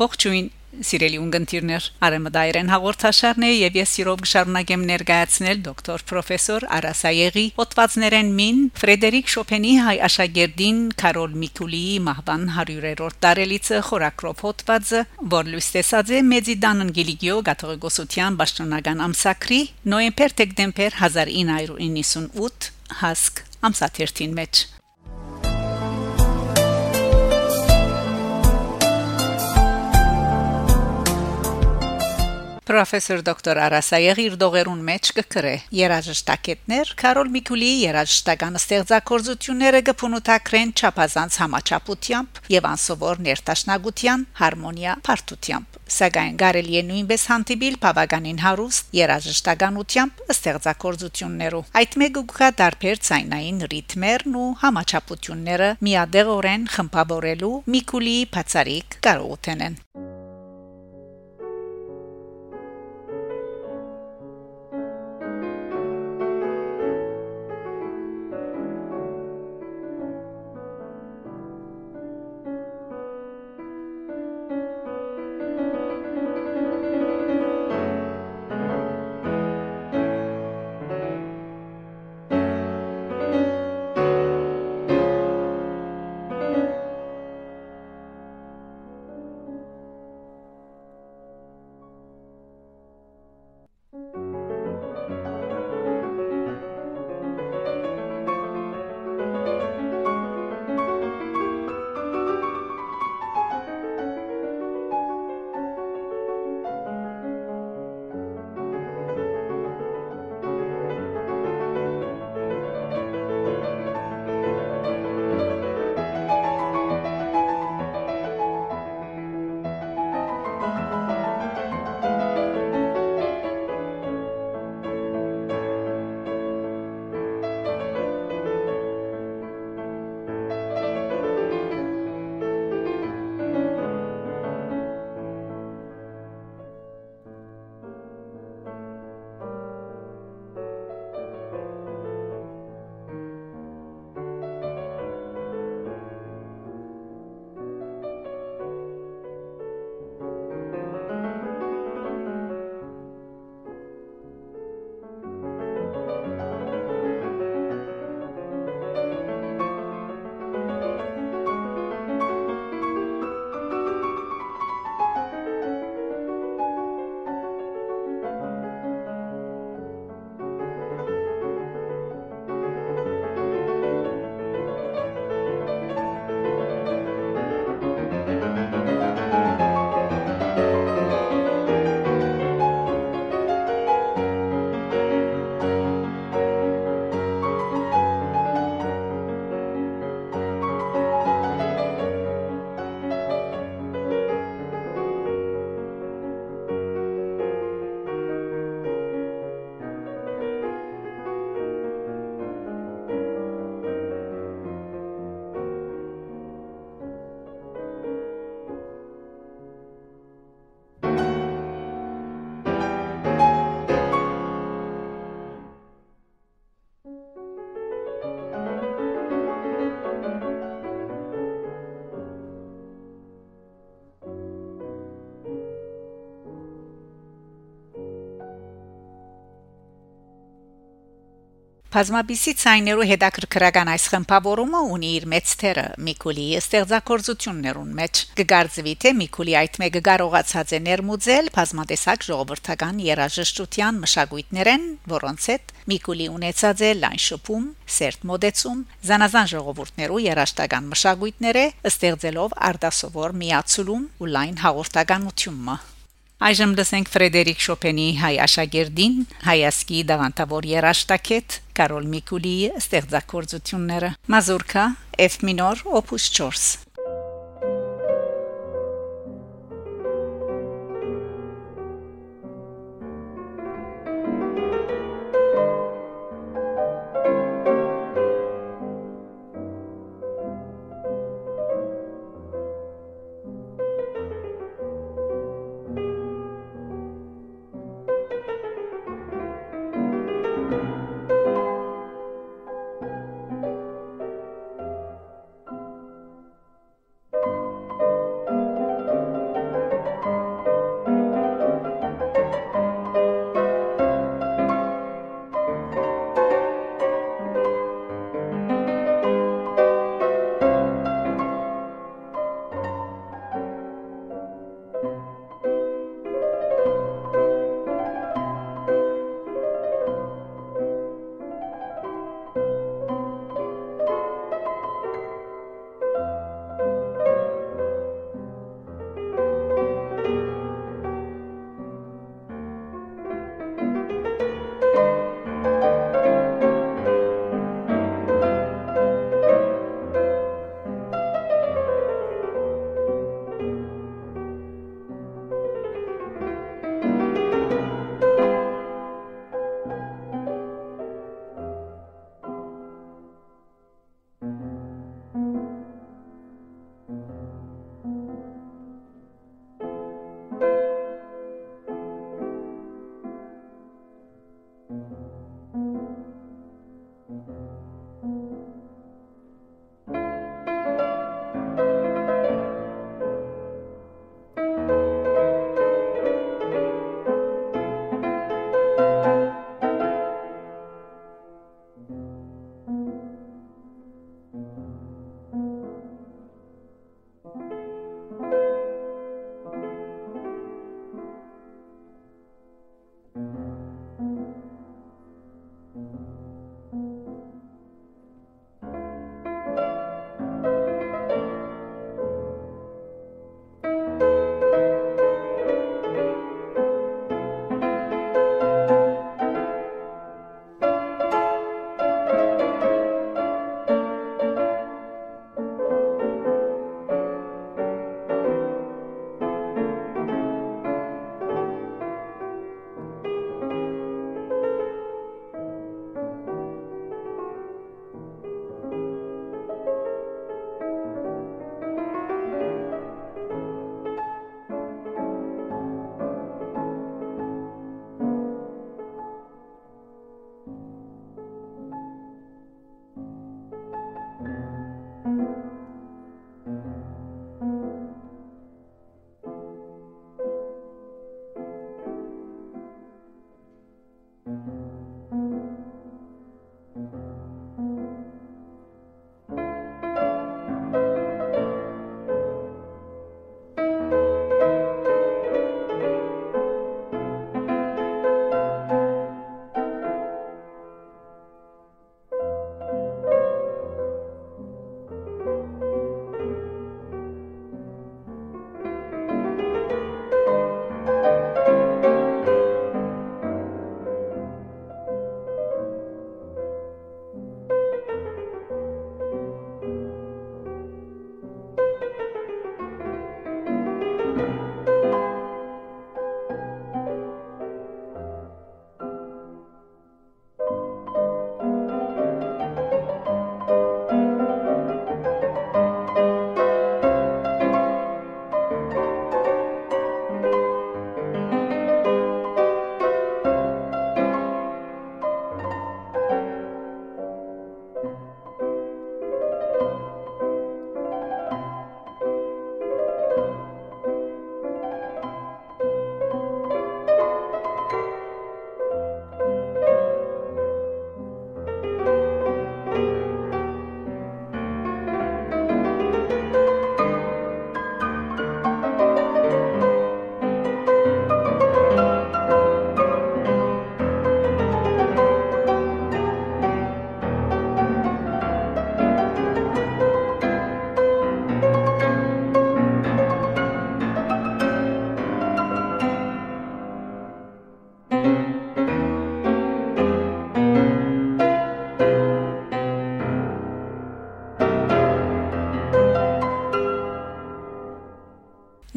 Ողջույն Սիրելի ունգընտիրներ, Արեմդայրեն հաղորդաշարն է եւ ես սիրով կշարունակեմ ներկայացնել դոկտոր պրոֆեսոր Արասայեգի հոդվածներեն մին Ֆրեդերիկ Շոպենի հայ աշակերտին Կարոլ Միկուլիի մահվան 100-րդ տարելիցը խորակրոփ հոդվածը, որ լույս տեսած է Մեծիդան Անգելիկիո գաթողիկոսության պաշտոնական ամսակրի նոյեմբեր-դեկտեմբեր 1998 հասկ ամսաթերթին մեջ Պրոֆեսոր դոկտոր Արասայեգի իր դողերուն մեջ կկրե. Երաժշտակետներ Կարոլ Միկուլիի երաժշտական ստեղծագործությունները կփունութակրեն չափազանց համաչափությամբ եւ անսովոր ներտաշնագության հարմոնիա բարդությամբ սակայն կարելի է նույնպես հանդիպիլ բավականին հարուստ երաժշտականությամբ ստեղծագործություններով այդ մեկը կա դարբեր ցայնային ռիթմերն ու համաչափությունները միադեղորեն խմբավորելու Միկուլիի բացարիք կարողութեն Բազմաբիսի ցայներու հետաքրքրական այս խմբավորումը ունի իր մեծ թերը Միկուլիի ստեղծագործություններուն մեջ կգարձվի թե Միկուլի այդ մեկը կարողացած է ներմուծել բազմատեսակ ժողովրդական երաժշտության մշակույթներեն, որոնց հետ Միկուլի ունեցած է լայն շփում, սերտ մոդեցում, զանազան ժողովուրդներու երաժշտական մշակույթները ստեղծելով արտասովոր միացում ու լայն հաղորդականությունը Այժմ լսենք Ֆրեդերիկ Շոպենի հայ աշակերտին, հայասկի դավանտավոր երաշտակետ Կարոլ Միկուլիի ստեղծագործությունները։ Մազուրկա F մինոր opus 4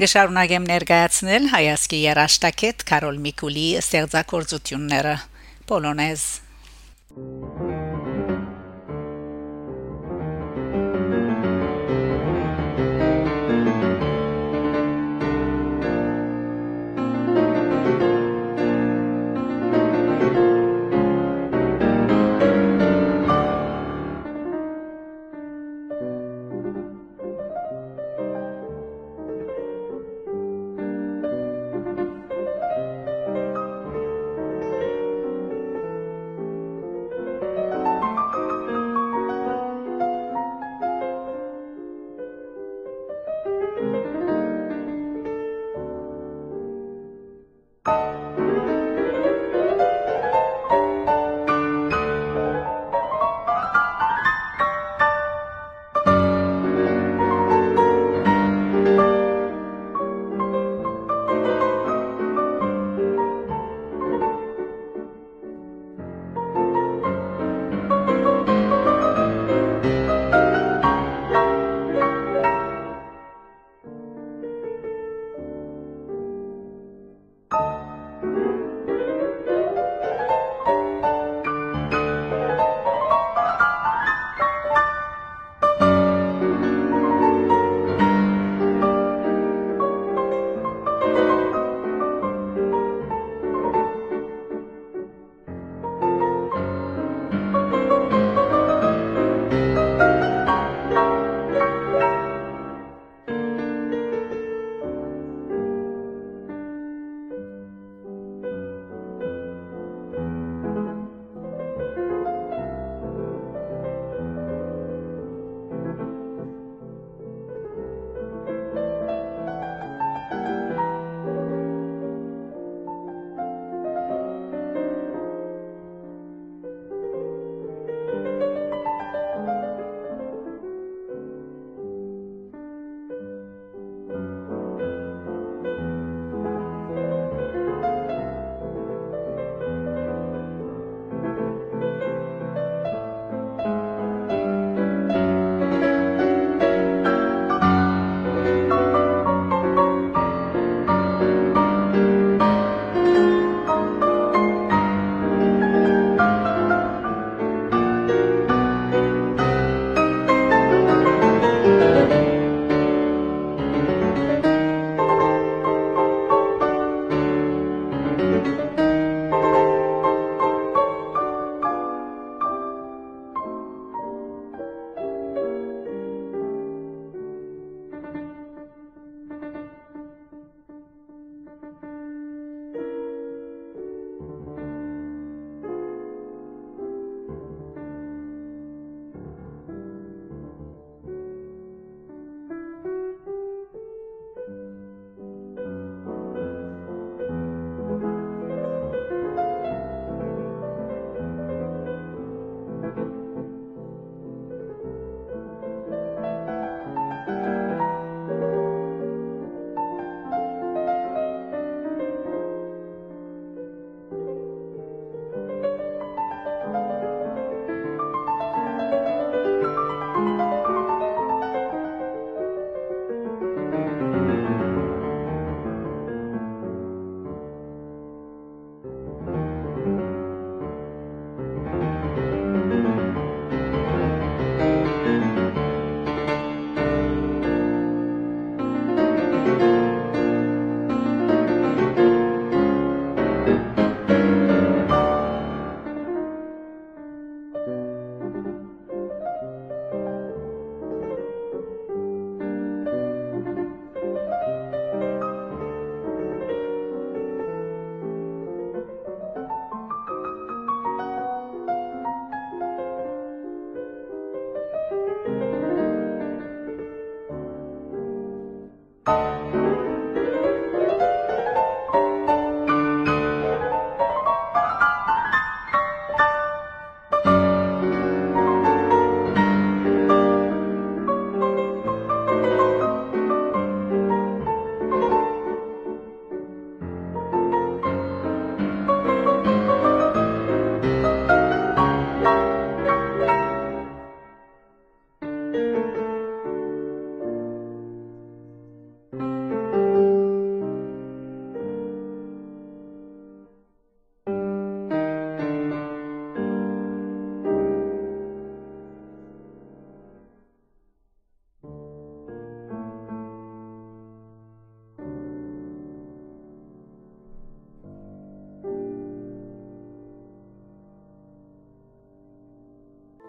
Գշարունակեմ ներկայացնել հայացքի երաշտակետ Կարոլ Միկուլի ստեղծագործությունները. Պոլոնեզ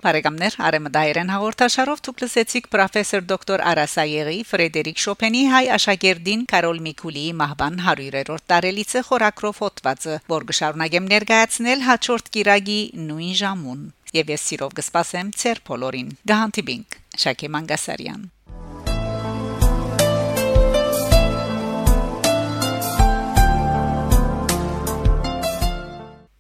Բարեկամներ Արեմդայերեն հաղորդաշարով դուք լսեցիք պրոֆեսոր դոկտոր Արասայեգի Ֆրեդերիկ Շոպենի հայ աշակերտին Կարոլ Միկուլիի մահվան 100-րդ տարելիցը խորակրով հոդվածը, որ գշարունակեմ ներկայացնել հաջորդ կիրագի նույն ժամուն։ Եվ ես սիրով կսպասեմ ցեր բոլորին։ Գահանտիբինգ Շակե Մանգասարյան